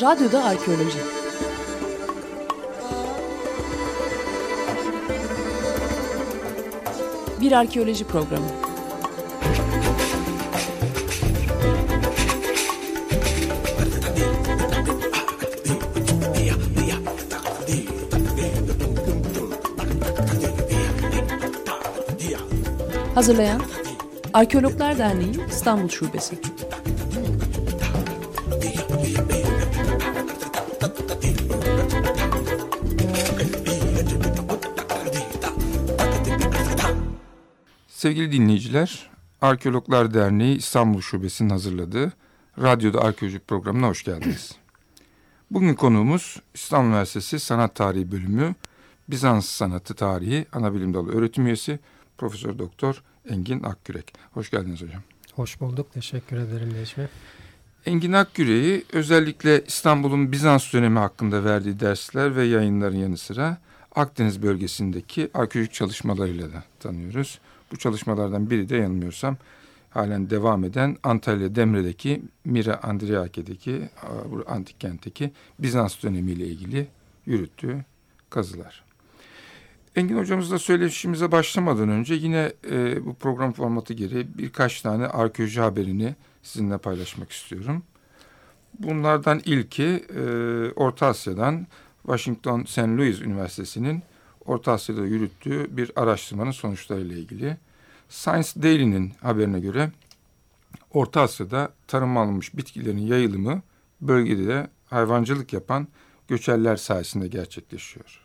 Radyoda Arkeoloji Bir arkeoloji programı. Hazırlayan Arkeologlar Derneği İstanbul Şubesi. Sevgili dinleyiciler, Arkeologlar Derneği İstanbul Şubesi'nin hazırladığı Radyoda Arkeoloji programına hoş geldiniz. Bugün konuğumuz İstanbul Üniversitesi Sanat Tarihi Bölümü Bizans Sanatı Tarihi Anabilim Dalı Öğretim Üyesi Profesör Doktor Engin Akgürek. Hoş geldiniz hocam. Hoş bulduk. Teşekkür ederim Necmi. Engin Akgürek'i özellikle İstanbul'un Bizans dönemi hakkında verdiği dersler ve yayınların yanı sıra Akdeniz bölgesindeki arkeolojik çalışmalarıyla da tanıyoruz. Bu çalışmalardan biri de yanılmıyorsam halen devam eden Antalya Demre'deki Mira Andriake'deki antik kentteki Bizans dönemiyle ilgili yürüttüğü kazılar. Engin hocamızla söyleşimize başlamadan önce yine e, bu program formatı gereği birkaç tane arkeoloji haberini sizinle paylaşmak istiyorum. Bunlardan ilki e, Orta Asya'dan Washington St. Louis Üniversitesi'nin Orta Asya'da yürüttüğü bir araştırmanın sonuçlarıyla ilgili. Science Daily'nin haberine göre Orta Asya'da tarım alınmış bitkilerin yayılımı bölgede de hayvancılık yapan göçerler sayesinde gerçekleşiyor.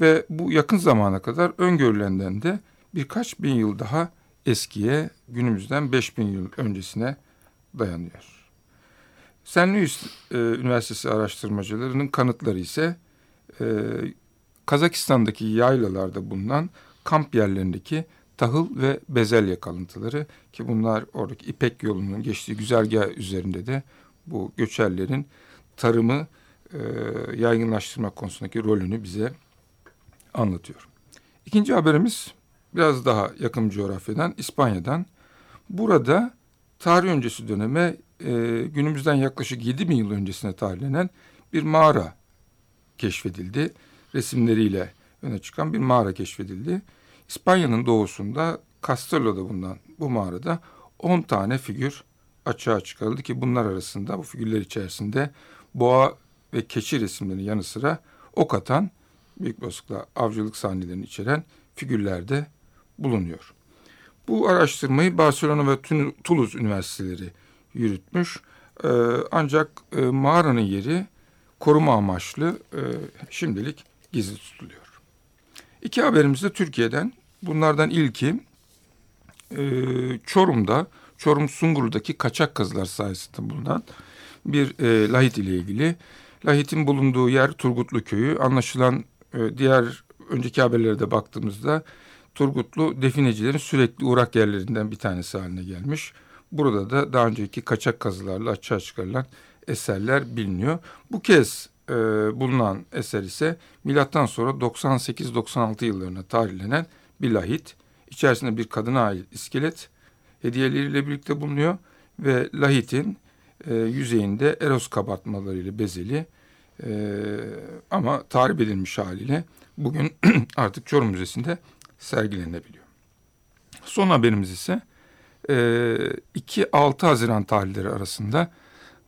Ve bu yakın zamana kadar öngörülenden de birkaç bin yıl daha eskiye günümüzden 5000 yıl öncesine dayanıyor. St. Louis e, Üniversitesi araştırmacılarının kanıtları ise e, Kazakistan'daki yaylalarda bulunan kamp yerlerindeki tahıl ve bezelye kalıntıları ki bunlar oradaki İpek yolunun geçtiği güzergah üzerinde de bu göçerlerin tarımı e, yaygınlaştırma konusundaki rolünü bize anlatıyor. İkinci haberimiz biraz daha yakın coğrafyadan İspanya'dan. Burada tarih öncesi döneme e, günümüzden yaklaşık 7 bin yıl öncesine tarihlenen bir mağara keşfedildi. Resimleriyle öne çıkan bir mağara keşfedildi. İspanya'nın doğusunda Castello'da bulunan bu mağarada 10 tane figür açığa çıkarıldı ki bunlar arasında bu figürler içerisinde boğa ve keçi resimlerinin yanı sıra ok atan büyük olasılıkla avcılık sahnelerini içeren figürlerde bulunuyor. Bu araştırmayı Barcelona ve Toulouse üniversiteleri yürütmüş. Ee, ancak e, mağaranın yeri koruma amaçlı e, şimdilik gizli tutuluyor. İki haberimiz de Türkiye'den. Bunlardan ilki e, Çorum'da, Çorum Sungurlu'daki kaçak kazılar sayesinde bulunan bir e, lahit ile ilgili. Lahitin bulunduğu yer Turgutlu Köyü. Anlaşılan e, diğer önceki haberlere de baktığımızda Turgutlu definecilerin sürekli uğrak yerlerinden bir tanesi haline gelmiş. Burada da daha önceki kaçak kazılarla açığa çıkarılan eserler biliniyor. Bu kez e, bulunan eser ise milattan sonra 98-96 yıllarına tarihlenen bir lahit. İçerisinde bir kadına ait iskelet hediyeleriyle birlikte bulunuyor ve lahitin e, yüzeyinde eros kabartmalarıyla bezeli e, ama tarif edilmiş haliyle bugün artık Çorum Müzesi'nde sergilenebiliyor. Son haberimiz ise e, 2-6 Haziran tarihleri arasında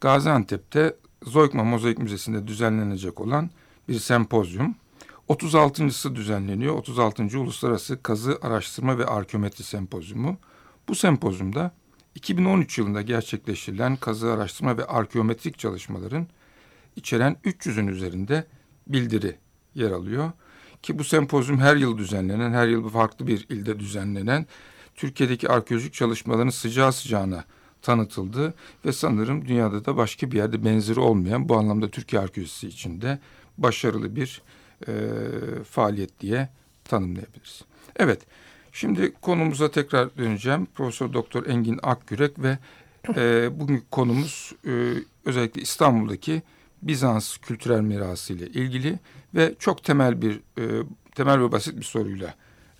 Gaziantep'te Zoykma Mozaik Müzesi'nde düzenlenecek olan bir sempozyum. 36.sı düzenleniyor. 36. Uluslararası Kazı Araştırma ve Arkeometri Sempozyumu. Bu sempozyumda 2013 yılında gerçekleştirilen kazı araştırma ve arkeometrik çalışmaların içeren 300'ün üzerinde bildiri yer alıyor. Ki bu sempozyum her yıl düzenlenen, her yıl farklı bir ilde düzenlenen Türkiye'deki arkeolojik çalışmaların sıcağı sıcağına tanıtıldı ve sanırım dünyada da başka bir yerde benzeri olmayan bu anlamda Türkiye arkeolojisi içinde başarılı bir e, faaliyet diye tanımlayabiliriz. Evet, şimdi konumuza tekrar döneceğim. Profesör Doktor Engin Akgürek ve e, bugünkü konumuz e, özellikle İstanbul'daki Bizans kültürel mirası ile ilgili ve çok temel bir e, temel ve basit bir soruyla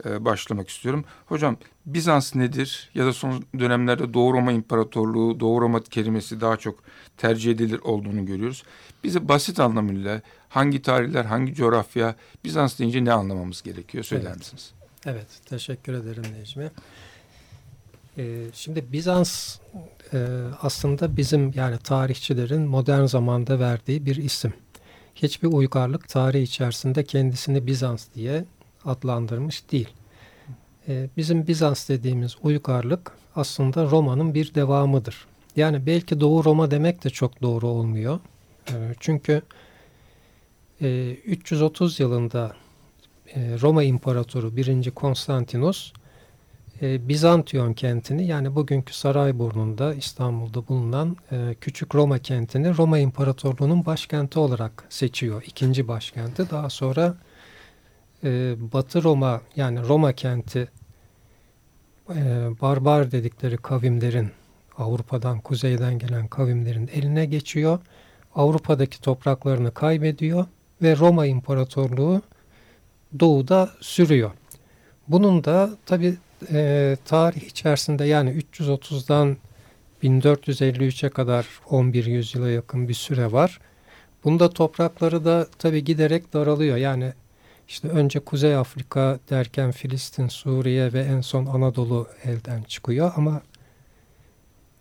e, başlamak istiyorum. Hocam Bizans nedir? Ya da son dönemlerde Doğu Roma İmparatorluğu, Doğu Roma kelimesi daha çok tercih edilir olduğunu görüyoruz. Bize basit anlamıyla hangi tarihler, hangi coğrafya, Bizans deyince ne anlamamız gerekiyor söyler Evet. misiniz? Evet, teşekkür ederim Necmi. Ee, şimdi Bizans e, aslında bizim yani tarihçilerin modern zamanda verdiği bir isim. Hiçbir uygarlık tarih içerisinde kendisini Bizans diye adlandırmış değil. Ee, bizim Bizans dediğimiz uygarlık aslında Roma'nın bir devamıdır. Yani belki Doğu Roma demek de çok doğru olmuyor. Ee, çünkü e, 330 yılında e, Roma İmparatoru 1. Konstantinos e, Bizantiyon kentini yani bugünkü Sarayburnu'nda İstanbul'da bulunan e, küçük Roma kentini Roma İmparatorluğu'nun başkenti olarak seçiyor. ikinci başkenti. Daha sonra e, Batı Roma yani Roma kenti e, barbar dedikleri kavimlerin Avrupa'dan kuzeyden gelen kavimlerin eline geçiyor. Avrupa'daki topraklarını kaybediyor ve Roma İmparatorluğu doğuda sürüyor. Bunun da tabi e, tarih içerisinde yani 330'dan 1453'e kadar 11 yüzyıla yakın bir süre var. Bunda toprakları da tabi giderek daralıyor. Yani işte önce Kuzey Afrika derken Filistin, Suriye ve en son Anadolu elden çıkıyor ama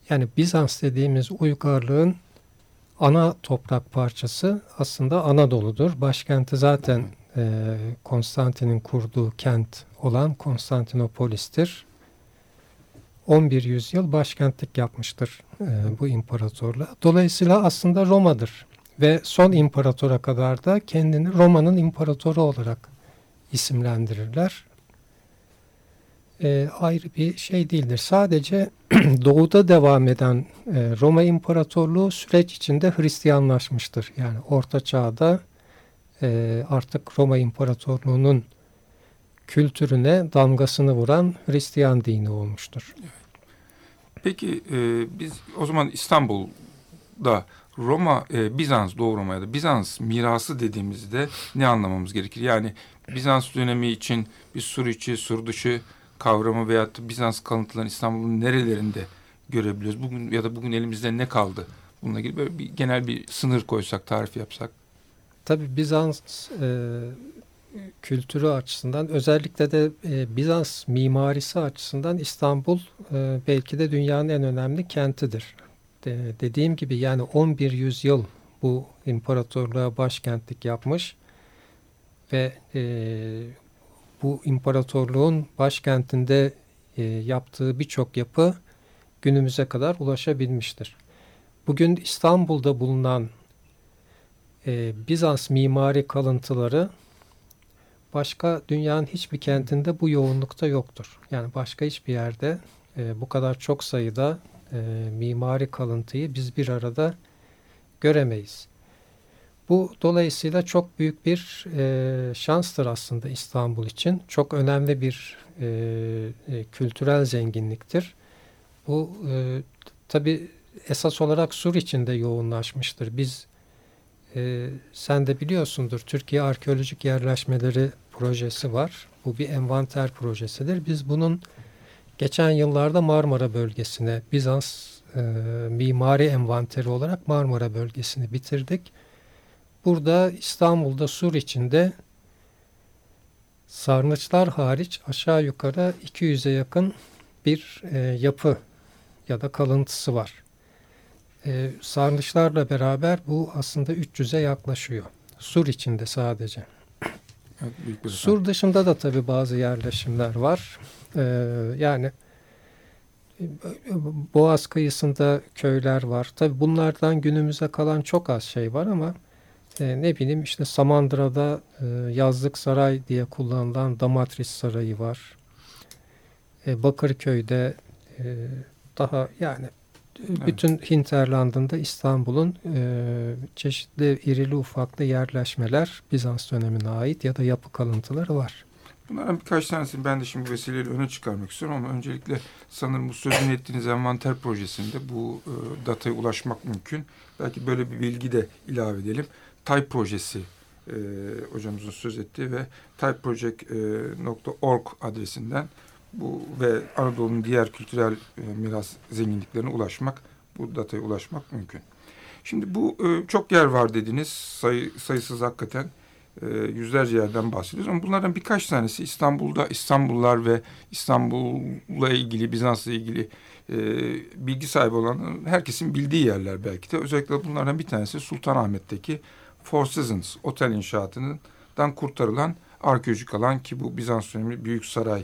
yani Bizans dediğimiz uygarlığın ana toprak parçası aslında Anadolu'dur. Başkenti zaten e, Konstantin'in kurduğu kent olan Konstantinopolis'tir. 11 yüzyıl başkentlik yapmıştır e, bu imparatorluğa. Dolayısıyla aslında Roma'dır. Ve son imparatora kadar da kendini Roma'nın imparatoru olarak isimlendirirler. E, ayrı bir şey değildir. Sadece doğuda devam eden e, Roma İmparatorluğu süreç içinde Hristiyanlaşmıştır. Yani Orta Çağ'da e, artık Roma İmparatorluğu'nun kültürüne damgasını vuran Hristiyan dini olmuştur. Peki e, biz o zaman İstanbul'da Roma, e, Bizans, Doğu Roma ya da Bizans mirası dediğimizde ne anlamamız gerekir? Yani Bizans dönemi için bir sur içi, sur dışı kavramı veyahut Bizans kalıntılarını İstanbul'un nerelerinde görebiliyoruz? Bugün ya da bugün elimizde ne kaldı? Bununla ilgili böyle bir genel bir sınır koysak, tarif yapsak. Tabi Bizans e, kültürü açısından özellikle de e, Bizans mimarisi açısından İstanbul e, belki de dünyanın en önemli kentidir. De, dediğim gibi yani 11 yüzyıl bu imparatorluğa başkentlik yapmış ve e, bu imparatorluğun başkentinde e, yaptığı birçok yapı günümüze kadar ulaşabilmiştir. Bugün İstanbul'da bulunan e, Bizans mimari kalıntıları başka dünyanın hiçbir kentinde bu yoğunlukta yoktur. Yani başka hiçbir yerde e, bu kadar çok sayıda e, mimari kalıntıyı biz bir arada göremeyiz. Bu dolayısıyla çok büyük bir e, şanstır aslında İstanbul için. Çok önemli bir e, e, kültürel zenginliktir. Bu e, tabi esas olarak Sur içinde yoğunlaşmıştır. Biz e, sen de biliyorsundur Türkiye Arkeolojik Yerleşmeleri projesi var. Bu bir envanter projesidir. Biz bunun geçen yıllarda Marmara bölgesine Bizans e, mimari envanteri olarak Marmara bölgesini bitirdik. Burada İstanbul'da Sur içinde sarnıçlar hariç aşağı yukarı 200'e yakın bir e, yapı ya da kalıntısı var. E, sarnıçlarla beraber bu aslında 300'e yaklaşıyor. Sur içinde sadece. Evet, Sur dışında da tabii bazı yerleşimler var. E, yani e, Boğaz kıyısında köyler var. Tabii bunlardan günümüze kalan çok az şey var ama e, ne bileyim işte Samandıra'da e, yazlık saray diye kullanılan Damatris Sarayı var. E, Bakırköy'de e, daha yani Evet. bütün hinterlandında İstanbul'un e, çeşitli irili ufaklı yerleşmeler Bizans dönemine ait ya da yapı kalıntıları var. Bunlardan birkaç tanesini ben de şimdi bu vesileyle öne çıkarmak istiyorum ama öncelikle sanırım bu sözünü ettiğiniz envanter projesinde bu e, dataya ulaşmak mümkün. Belki böyle bir bilgi de ilave edelim. TAY projesi e, hocamızın söz ettiği ve typeproject.org adresinden bu ve Anadolu'nun diğer kültürel e, miras zenginliklerine ulaşmak, bu dataya ulaşmak mümkün. Şimdi bu e, çok yer var dediniz, sayı, sayısız hakikaten e, yüzlerce yerden bahsediyoruz ama bunlardan birkaç tanesi İstanbul'da İstanbullular ve İstanbul'la ilgili, Bizans'la ilgili e, bilgi sahibi olan herkesin bildiği yerler belki de. Özellikle bunlardan bir tanesi Sultanahmet'teki Four Seasons otel inşaatından kurtarılan arkeolojik alan ki bu Bizans dönemi Büyük Saray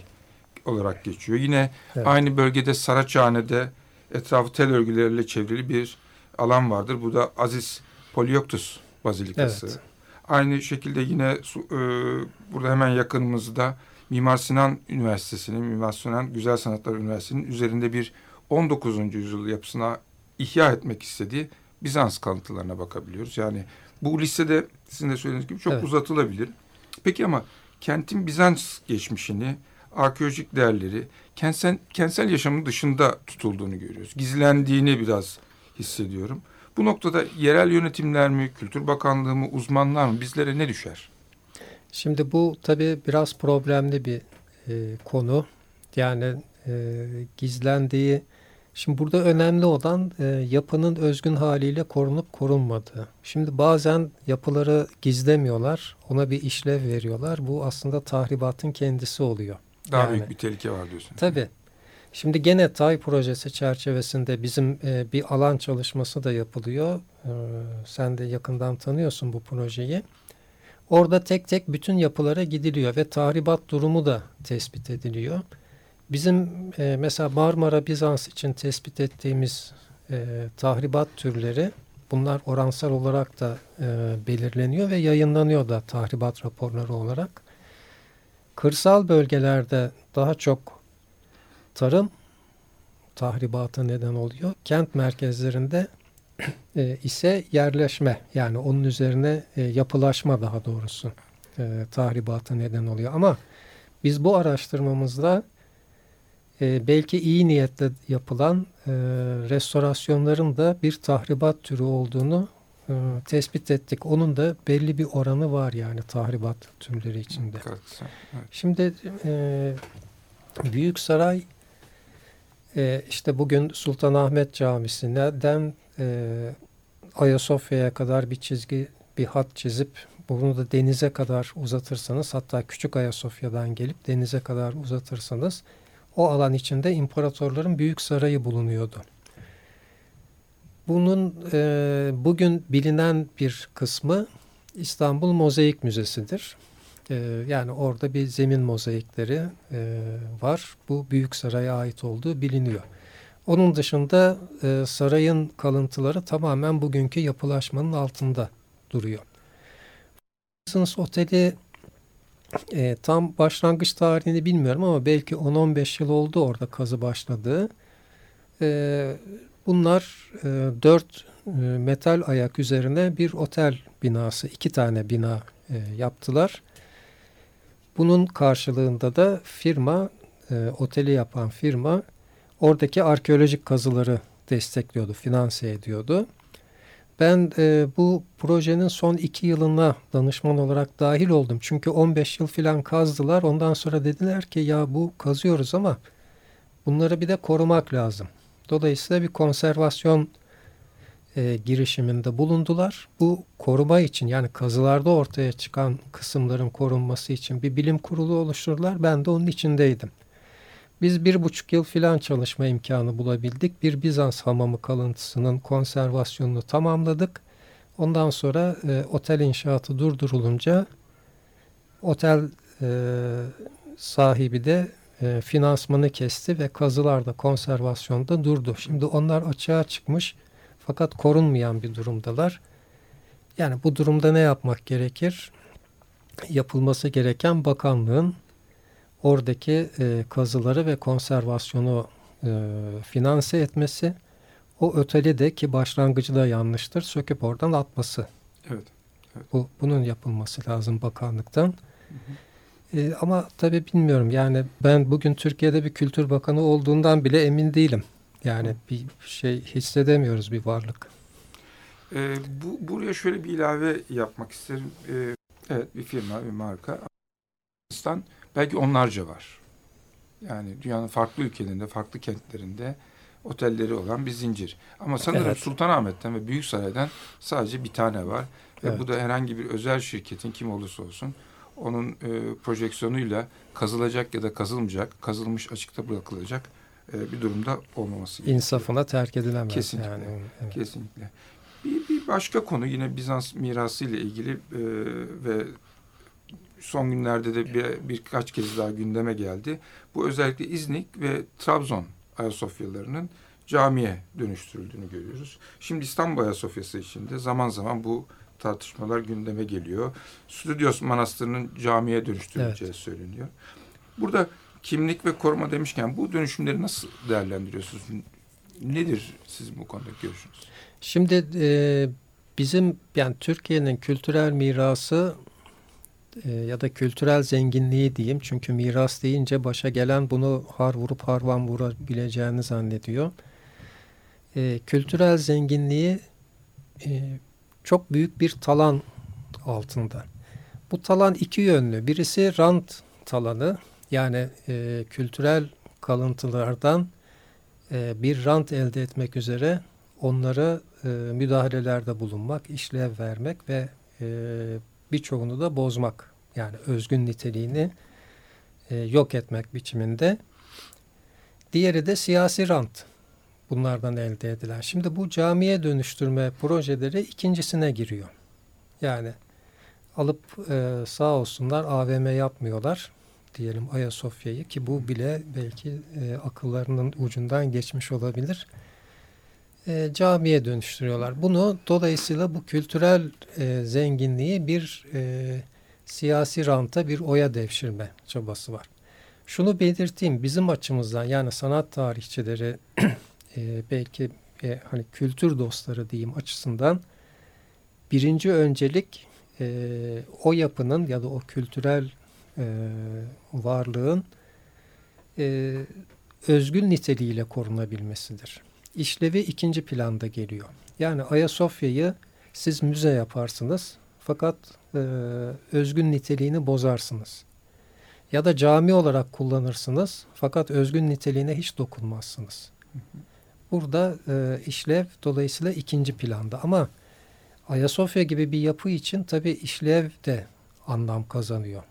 olarak geçiyor. Yine Evet. aynı bölgede Saraçhane'de etrafı tel örgüleriyle çevrili bir alan vardır. Bu da Aziz Polioktos Bazilikası. Evet. Aynı şekilde yine e, burada hemen yakınımızda Mimar Sinan Üniversitesi'nin, Mimar Sinan Güzel Sanatlar Üniversitesi'nin üzerinde bir 19. yüzyıl yapısına ihya etmek istediği Bizans kalıntılarına bakabiliyoruz. Yani bu listede sizin de söylediğiniz gibi çok Evet. uzatılabilir. Peki ama kentin Bizans geçmişini, arkeolojik değerleri kentsel, kentsel yaşamın dışında tutulduğunu görüyoruz. Gizlendiğini biraz hissediyorum. Bu noktada yerel yönetimler mi, Kültür Bakanlığı mı, uzmanlar mı bizlere ne düşer? Şimdi bu tabii biraz problemli bir e, konu. Yani e, gizlendiği. Şimdi burada önemli olan e, yapının özgün haliyle korunup korunmadığı. Şimdi bazen yapıları gizlemiyorlar, ona bir işlev veriyorlar. Bu aslında tahribatın kendisi oluyor. Daha Yani- büyük bir tehlike var diyorsun. Tabii. Şimdi gene TAY projesi çerçevesinde bizim e, bir alan çalışması da yapılıyor. E, sen de yakından tanıyorsun bu projeyi. Orada tek tek bütün yapılara gidiliyor ve tahribat durumu da tespit ediliyor. Bizim e, mesela Marmara Bizans için tespit ettiğimiz e, tahribat türleri bunlar oransal olarak da e, belirleniyor ve yayınlanıyor da tahribat raporları olarak. Kırsal bölgelerde daha çok tarım tahribata neden oluyor. Kent merkezlerinde e, ise yerleşme yani onun üzerine e, yapılaşma daha doğrusu e, tahribata neden oluyor. Ama biz bu araştırmamızda e, belki iyi niyetle yapılan e, restorasyonların da bir tahribat türü olduğunu e, tespit ettik. Onun da belli bir oranı var yani tahribat türleri içinde. Evet. Şimdi e, Büyük Saray e, işte bugün Sultanahmet Camisi'nden e, Ayasofya'ya kadar bir çizgi, bir hat çizip bunu da denize kadar uzatırsanız hatta Küçük Ayasofya'dan gelip denize kadar uzatırsanız o alan içinde imparatorların büyük sarayı bulunuyordu. Bunun e, bugün bilinen bir kısmı İstanbul Mozaik Müzesi'dir. E, yani orada bir zemin mozaikleri e, var. Bu Büyük Saray'a ait olduğu biliniyor. Onun dışında e, sarayın kalıntıları tamamen bugünkü yapılaşmanın altında duruyor. Renaissance Oteli e, tam başlangıç tarihini bilmiyorum ama belki 10-15 yıl oldu orada kazı başladığı. Bunlar e, dört e, metal ayak üzerine bir otel binası, iki tane bina e, yaptılar. Bunun karşılığında da firma, e, oteli yapan firma oradaki arkeolojik kazıları destekliyordu, finanse ediyordu. Ben e, bu projenin son iki yılına danışman olarak dahil oldum. Çünkü 15 yıl falan kazdılar. Ondan sonra dediler ki ya bu kazıyoruz ama bunları bir de korumak lazım. Dolayısıyla bir konservasyon e, girişiminde bulundular. Bu koruma için yani kazılarda ortaya çıkan kısımların korunması için bir bilim kurulu oluşturdular. Ben de onun içindeydim. Biz bir buçuk yıl filan çalışma imkanı bulabildik. Bir Bizans hamamı kalıntısının konservasyonunu tamamladık. Ondan sonra e, otel inşaatı durdurulunca otel e, sahibi de e, finansmanı kesti ve kazılar da konservasyonda durdu. Şimdi onlar açığa çıkmış fakat korunmayan bir durumdalar. Yani bu durumda ne yapmak gerekir? Yapılması gereken bakanlığın oradaki e, kazıları ve konservasyonu e, finanse etmesi, o oteli de ki başlangıcı da yanlıştır, söküp oradan atması. Evet. Bu, bunun yapılması lazım bakanlıktan. E, ama tabii bilmiyorum yani ben bugün Türkiye'de bir kültür bakanı olduğundan bile emin değilim. Yani bir şey hissedemiyoruz bir varlık. E, bu, buraya şöyle bir ilave yapmak isterim. E, Evet bir firma, bir marka. Yunanistan belki onlarca var. Yani dünyanın farklı ülkelerinde, farklı kentlerinde otelleri olan bir zincir. Ama sanırım Evet. Sultanahmet'ten ve Büyüksaray'dan sadece bir tane var. Ve Evet. bu da herhangi bir özel şirketin kim olursa olsun onun e, projeksiyonuyla kazılacak ya da kazılmayacak, kazılmış açıkta bırakılacak e, bir durumda olmaması gerekiyor. İnsafına terk edilemez. Kesinlikle. Yani. Evet. Kesinlikle. Bir, bir başka konu yine Bizans mirası ile ilgili e, ve son günlerde de bir, birkaç kez daha gündeme geldi. Bu özellikle İznik ve Trabzon Ayasofyalarının camiye dönüştürüldüğünü görüyoruz. Şimdi İstanbul Ayasofyası içinde zaman zaman bu tartışmalar gündeme geliyor. Stüdyos Manastırı'nın camiye dönüştürüleceği söyleniyor. Burada kimlik ve koruma demişken bu dönüşümleri nasıl değerlendiriyorsunuz? Nedir sizin bu konudaki görüşünüz? Şimdi e, bizim yani Türkiye'nin kültürel mirası e, ya da kültürel zenginliği diyeyim. Çünkü miras deyince başa gelen bunu har vurup harvan vurabileceğini zannediyor. E, kültürel zenginliği e, çok büyük bir talan altında. Bu talan iki yönlü. Birisi rant talanı yani e, kültürel kalıntılardan e, bir rant elde etmek üzere onlara e, müdahalelerde bulunmak, işlev vermek ve e, birçoğunu da bozmak. Yani özgün niteliğini e, yok etmek biçiminde. Diğeri de siyasi rant. Bunlardan elde edilen. Şimdi bu camiye dönüştürme projeleri ikincisine giriyor. Yani alıp e, sağ olsunlar AVM yapmıyorlar diyelim Ayasofya'yı ki bu bile belki e, akıllarının ucundan geçmiş olabilir. E, camiye dönüştürüyorlar. Bunu dolayısıyla bu kültürel e, zenginliği bir e, siyasi ranta bir oya devşirme çabası var. Şunu belirteyim bizim açımızdan yani sanat tarihçileri e, belki e, hani kültür dostları diyeyim açısından birinci öncelik e, o yapının ya da o kültürel e, varlığın e, özgün niteliğiyle korunabilmesidir. İşlevi ikinci planda geliyor. Yani Ayasofya'yı siz müze yaparsınız fakat e, özgün niteliğini bozarsınız. Ya da cami olarak kullanırsınız fakat özgün niteliğine hiç dokunmazsınız. Burada e, işlev dolayısıyla ikinci planda ama Ayasofya gibi bir yapı için tabi işlev de anlam kazanıyor.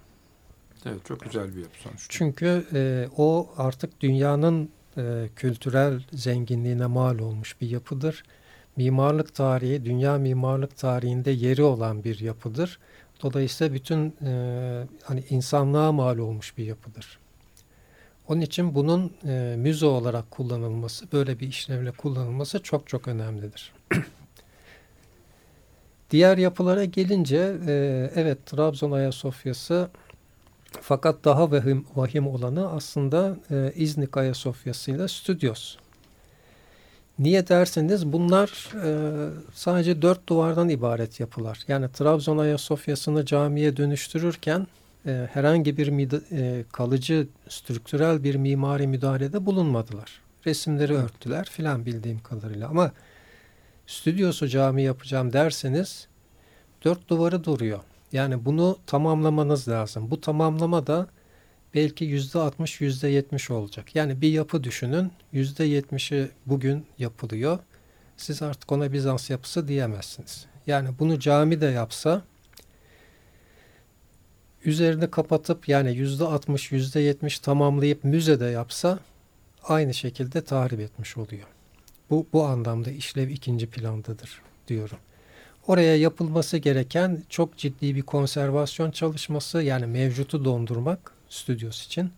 Evet çok güzel bir yapı sonuçta. Çünkü e, o artık dünyanın e, kültürel zenginliğine mal olmuş bir yapıdır. Mimarlık tarihi, dünya mimarlık tarihinde yeri olan bir yapıdır. Dolayısıyla bütün e, hani insanlığa mal olmuş bir yapıdır. Onun için bunun e, müze olarak kullanılması, böyle bir işlevle kullanılması çok çok önemlidir. Diğer yapılara gelince, e, evet Trabzon Ayasofya'sı fakat daha vahim, vahim olanı aslında e, İznik Ayasofya'sıyla Stüdyos. Niye derseniz bunlar e, sadece dört duvardan ibaret yapılar. Yani Trabzon Ayasofya'sını camiye dönüştürürken e, herhangi bir e, kalıcı strüktürel bir mimari müdahalede bulunmadılar. Resimleri örttüler filan bildiğim kadarıyla ama stüdyosu cami yapacağım derseniz dört duvarı duruyor. Yani bunu tamamlamanız lazım. Bu tamamlama da belki yüzde altmış, yüzde yetmiş olacak. Yani bir yapı düşünün. Yüzde yetmişi bugün yapılıyor. Siz artık ona Bizans yapısı diyemezsiniz. Yani bunu cami de yapsa üzerini kapatıp yani yüzde altmış, yüzde yetmiş tamamlayıp müze de yapsa aynı şekilde tahrip etmiş oluyor. Bu, bu anlamda işlev ikinci plandadır diyorum. Oraya yapılması gereken çok ciddi bir konservasyon çalışması yani mevcutu dondurmak stüdyos için.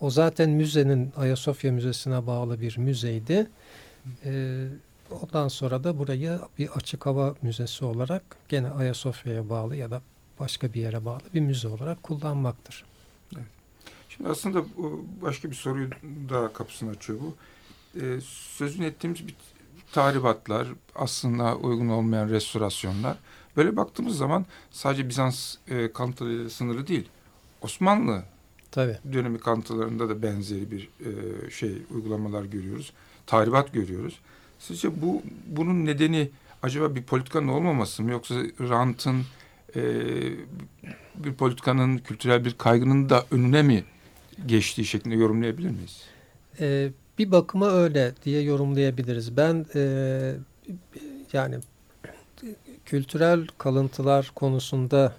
O zaten müzenin Ayasofya Müzesi'ne bağlı bir müzeydi. Ee, ondan sonra da burayı bir açık hava müzesi olarak gene Ayasofya'ya bağlı ya da başka bir yere bağlı bir müze olarak kullanmaktır. Evet. Şimdi aslında başka bir soruyu daha kapısını açıyor bu. Ee, sözünü ettiğimiz bir tahribatlar, aslında uygun olmayan restorasyonlar. Böyle baktığımız zaman sadece Bizans e, kalıntılarıyla sınırlı değil. Osmanlı Tabii. dönemi kalıntılarında da benzeri bir e, şey uygulamalar görüyoruz. Tahribat görüyoruz. Sizce bu bunun nedeni acaba bir politikanın olmaması mı yoksa rantın e, bir politikanın, kültürel bir kaygının da önüne mi geçtiği şeklinde yorumlayabilir miyiz? E, bir bakıma öyle diye yorumlayabiliriz. Ben e, yani kültürel kalıntılar konusunda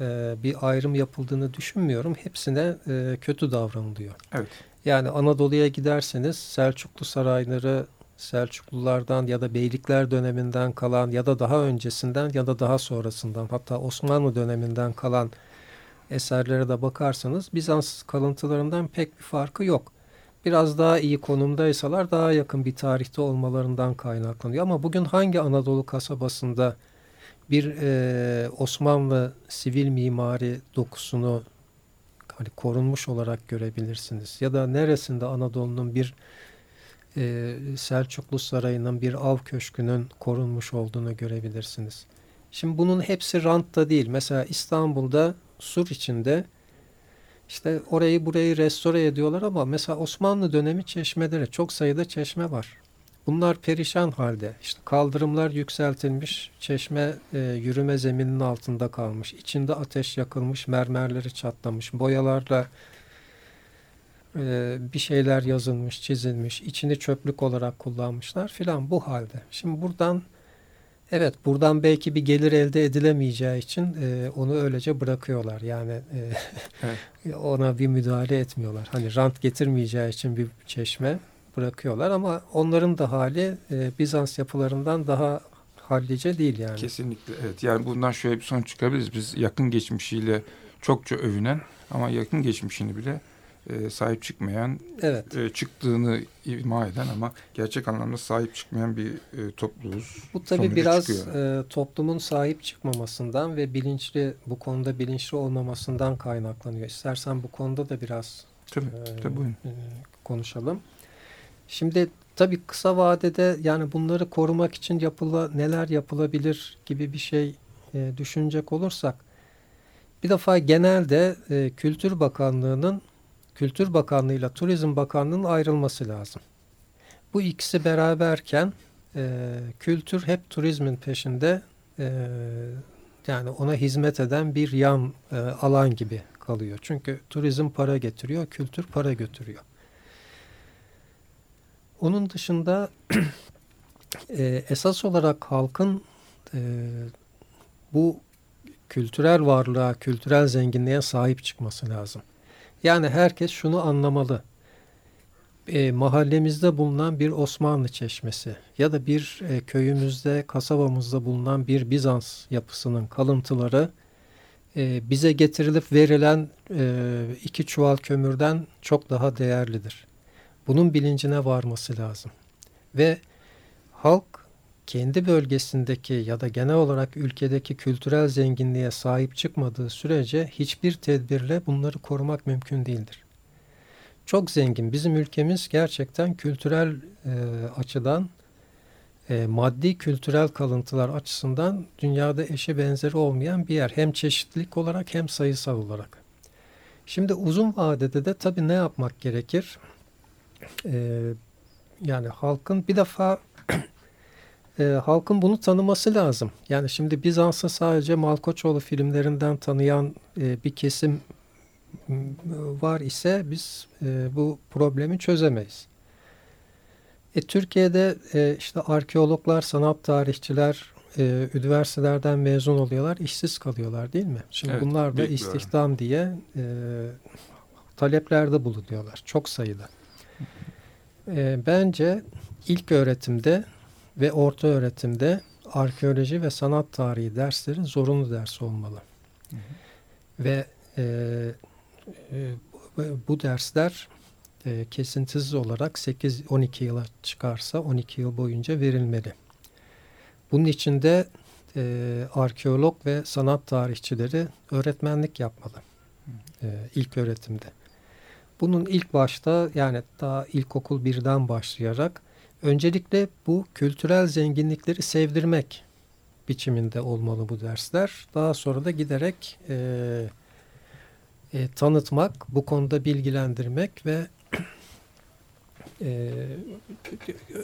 e, bir ayrım yapıldığını düşünmüyorum. Hepsine e, kötü davranılıyor. Evet. Yani Anadolu'ya giderseniz Selçuklu sarayları Selçuklulardan ya da Beylikler döneminden kalan ya da daha öncesinden ya da daha sonrasından hatta Osmanlı döneminden kalan eserlere de bakarsanız Bizans kalıntılarından pek bir farkı yok. Biraz daha iyi konumdaysalar daha yakın bir tarihte olmalarından kaynaklanıyor. Ama bugün hangi Anadolu kasabasında bir e, Osmanlı sivil mimari dokusunu hani korunmuş olarak görebilirsiniz. Ya da neresinde Anadolu'nun bir e, Selçuklu Sarayı'nın bir av köşkünün korunmuş olduğunu görebilirsiniz. Şimdi bunun hepsi rantta değil. Mesela İstanbul'da sur içinde işte orayı burayı restore ediyorlar ama mesela Osmanlı dönemi çeşmeleri çok sayıda çeşme var. Bunlar perişan halde. İşte kaldırımlar yükseltilmiş, çeşme e, yürüme zemininin altında kalmış. İçinde ateş yakılmış, mermerleri çatlamış, boyalarla e, bir şeyler yazılmış, çizilmiş, içini çöplük olarak kullanmışlar filan bu halde. Şimdi buradan evet buradan belki bir gelir elde edilemeyeceği için e, onu öylece bırakıyorlar. Yani e, evet. ona bir müdahale etmiyorlar. Hani rant getirmeyeceği için bir çeşme bırakıyorlar ama onların da hali e, Bizans yapılarından daha hallice değil yani. Kesinlikle evet. Yani bundan şöyle bir sonuç çıkabiliriz. Biz yakın geçmişiyle çokça övünen ama yakın geçmişini bile e, sahip çıkmayan, evet. e, çıktığını ima eden ama gerçek anlamda sahip çıkmayan bir e, topluluğuz. Bu tabii biraz e, toplumun sahip çıkmamasından ve bilinçli bu konuda bilinçli olmamasından kaynaklanıyor. İstersen bu konuda da biraz tabii, e, tabii, buyurun. E, konuşalım. Şimdi tabii kısa vadede yani bunları korumak için yapıla, neler yapılabilir gibi bir şey e, düşünecek olursak bir defa genelde e, Kültür Bakanlığı'nın Kültür Bakanlığı ile Turizm Bakanlığı'nın ayrılması lazım. Bu ikisi beraberken e, kültür hep turizmin peşinde e, yani ona hizmet eden bir yan e, alan gibi kalıyor. Çünkü turizm para getiriyor, kültür para götürüyor. Onun dışında e, esas olarak halkın e, bu kültürel varlığa, kültürel zenginliğe sahip çıkması lazım. Yani herkes şunu anlamalı. E, mahallemizde bulunan bir Osmanlı çeşmesi ya da bir e, köyümüzde, kasabamızda bulunan bir Bizans yapısının kalıntıları e, bize getirilip verilen e, iki çuval kömürden çok daha değerlidir. Bunun bilincine varması lazım. Ve halk kendi bölgesindeki ya da genel olarak ülkedeki kültürel zenginliğe sahip çıkmadığı sürece hiçbir tedbirle bunları korumak mümkün değildir. Çok zengin. Bizim ülkemiz gerçekten kültürel e, açıdan e, maddi kültürel kalıntılar açısından dünyada eşi benzeri olmayan bir yer. Hem çeşitlilik olarak hem sayısal olarak. Şimdi uzun vadede de tabii ne yapmak gerekir? E, yani halkın bir defa e, halkın bunu tanıması lazım. Yani şimdi Bizans'ı sadece Malkoçoğlu filmlerinden tanıyan e, bir kesim var ise biz e, bu problemi çözemeyiz. E, Türkiye'de e, işte arkeologlar, sanat tarihçiler e, üniversitelerden mezun oluyorlar, işsiz kalıyorlar değil mi? Şimdi evet, bunlar da istihdam diye e, taleplerde bulunuyorlar çok sayıda. E, bence ilk öğretimde ve orta öğretimde arkeoloji ve sanat tarihi dersleri zorunlu ders olmalı. Hı hı. Ve e, e, bu dersler e, kesintisiz olarak 8-12 yıla çıkarsa 12 yıl boyunca verilmeli. Bunun içinde e, arkeolog ve sanat tarihçileri öğretmenlik yapmalı e, ilk öğretimde. Bunun ilk başta yani daha ilkokul birden başlayarak öncelikle bu kültürel zenginlikleri sevdirmek biçiminde olmalı bu dersler. Daha sonra da giderek e, e, tanıtmak, bu konuda bilgilendirmek ve e,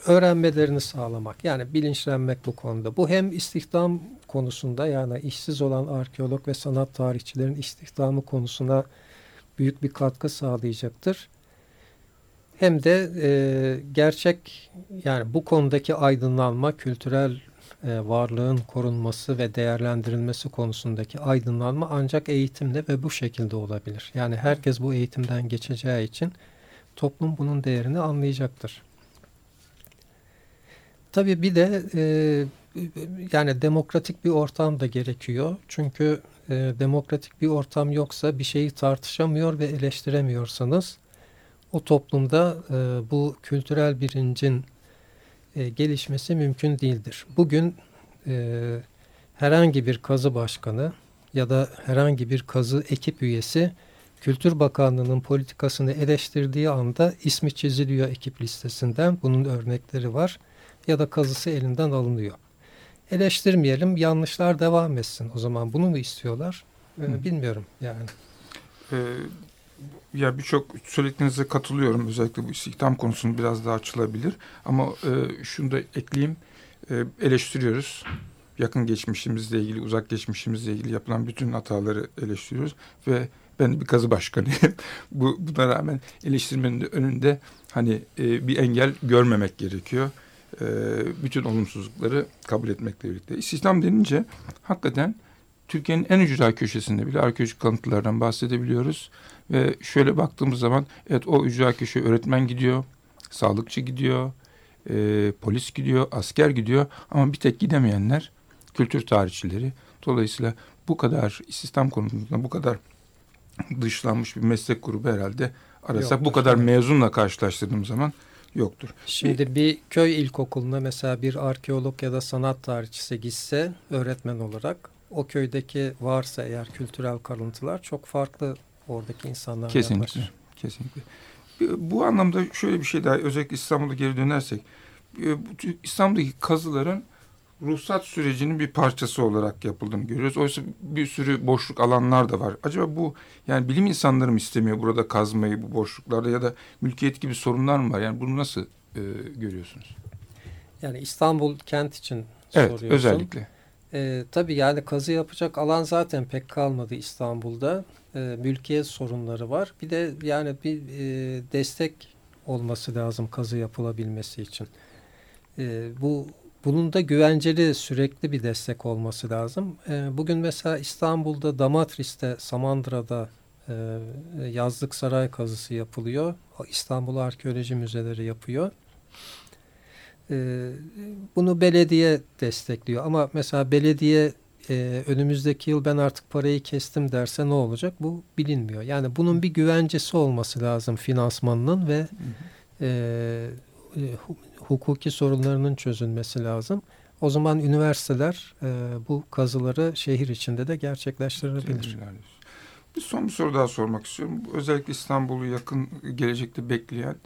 öğrenmelerini sağlamak. Yani bilinçlenmek bu konuda. Bu hem istihdam konusunda yani işsiz olan arkeolog ve sanat tarihçilerin istihdamı konusuna büyük bir katkı sağlayacaktır. Hem de e, gerçek yani bu konudaki aydınlanma, kültürel e, varlığın korunması ve değerlendirilmesi konusundaki aydınlanma ancak eğitimle ve bu şekilde olabilir. Yani herkes bu eğitimden geçeceği için toplum bunun değerini anlayacaktır. Tabii bir de e, yani demokratik bir ortam da gerekiyor. Çünkü e, demokratik bir ortam yoksa bir şeyi tartışamıyor ve eleştiremiyorsanız o toplumda e, bu kültürel bilincin e, gelişmesi mümkün değildir. Bugün e, herhangi bir kazı başkanı ya da herhangi bir kazı ekip üyesi Kültür Bakanlığı'nın politikasını eleştirdiği anda ismi çiziliyor ekip listesinden. Bunun örnekleri var. Ya da kazısı elinden alınıyor. Eleştirmeyelim, yanlışlar devam etsin. O zaman bunu mu istiyorlar? Ee, bilmiyorum yani. Ee, ya birçok söylediklerinize katılıyorum. Özellikle bu istihdam konusunu biraz daha açılabilir. Ama e, şunu da ekleyeyim. E, eleştiriyoruz. Yakın geçmişimizle ilgili, uzak geçmişimizle ilgili yapılan bütün hataları eleştiriyoruz. Ve ben bir kazı başkanıyım. bu, buna rağmen eleştirmenin de önünde hani e, bir engel görmemek gerekiyor. E, bütün olumsuzlukları kabul etmekle birlikte. İstihdam denince hakikaten Türkiye'nin en ücra köşesinde bile arkeolojik kalıntılardan bahsedebiliyoruz. Ve şöyle baktığımız zaman evet o ücra köşe öğretmen gidiyor, sağlıkçı gidiyor, e, polis gidiyor, asker gidiyor ama bir tek gidemeyenler kültür tarihçileri. Dolayısıyla bu kadar istihdam konusunda bu kadar dışlanmış bir meslek grubu herhalde arasak yoktur. bu kadar mezunla karşılaştırdığım zaman yoktur. Şimdi bir köy ilkokuluna mesela bir arkeolog ya da sanat tarihçisi gitse öğretmen olarak o köydeki varsa eğer kültürel kalıntılar çok farklı oradaki insanlar Kesinlikle. Yapar. Kesinlikle. Bu anlamda şöyle bir şey daha özellikle İstanbul'a geri dönersek İstanbul'daki kazıların ruhsat sürecinin bir parçası olarak yapıldığını görüyoruz. Oysa bir sürü boşluk alanlar da var. Acaba bu yani bilim insanları mı istemiyor burada kazmayı bu boşluklarda ya da mülkiyet gibi sorunlar mı var? Yani bunu nasıl e, görüyorsunuz? Yani İstanbul kent için evet, soruyorsun. Evet özellikle. E, tabii yani kazı yapacak alan zaten pek kalmadı İstanbul'da. E, mülkiyet sorunları var. Bir de yani bir e, destek olması lazım kazı yapılabilmesi için. E, bu bunun da güvenceli sürekli bir destek olması lazım. E, bugün mesela İstanbul'da Damatris'te, Samandıra'da e, yazlık saray kazısı yapılıyor. İstanbul Arkeoloji Müzeleri yapıyor. E, bunu belediye destekliyor. Ama mesela belediye e, önümüzdeki yıl ben artık parayı kestim derse ne olacak? Bu bilinmiyor. Yani bunun bir güvencesi olması lazım finansmanının ve e, e hukuki sorunlarının çözülmesi lazım. O zaman üniversiteler e, bu kazıları şehir içinde de gerçekleştirebilir. Bir son bir soru daha sormak istiyorum. Özellikle İstanbul'u yakın gelecekte bekleyen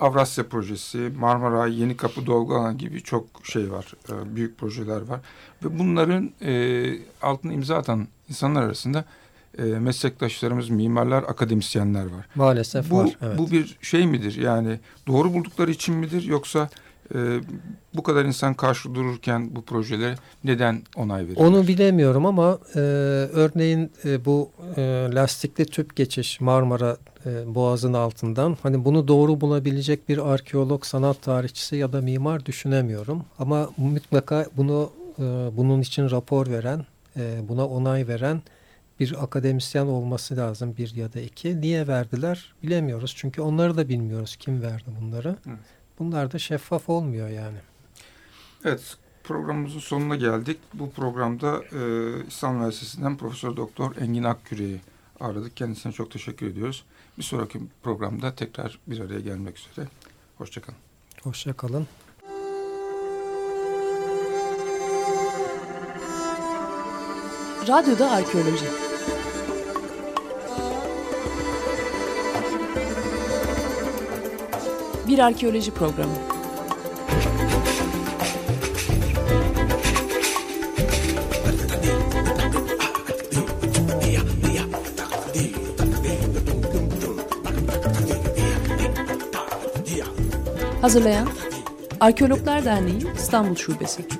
Avrasya Projesi, Marmara, Yeni Kapı Dolgu Alan gibi çok şey var, e, büyük projeler var. Ve bunların e, altına imza atan insanlar arasında e, meslektaşlarımız, mimarlar, akademisyenler var. Maalesef bu, var. Evet. Bu bir şey midir? Yani doğru buldukları için midir yoksa e, bu kadar insan karşı dururken bu projelere neden onay veriyor? Onu bilemiyorum ama e, örneğin e, bu e, lastikli tüp geçiş Marmara e, Boğaz'ın altından hani bunu doğru bulabilecek bir arkeolog, sanat tarihçisi ya da mimar düşünemiyorum. Ama mutlaka bunu e, bunun için rapor veren, e, buna onay veren bir akademisyen olması lazım bir ya da iki. Niye verdiler bilemiyoruz. Çünkü onları da bilmiyoruz kim verdi bunları. Evet. Bunlar da şeffaf olmuyor yani. Evet programımızın sonuna geldik. Bu programda e, İstanbul Üniversitesi'nden Profesör Doktor Engin Akküre'yi ağırladık. Kendisine çok teşekkür ediyoruz. Bir sonraki programda tekrar bir araya gelmek üzere. Hoşçakalın. Hoşçakalın. Radyoda Arkeoloji Bir arkeoloji programı. Hazırlayan Arkeologlar Derneği İstanbul Şubesi.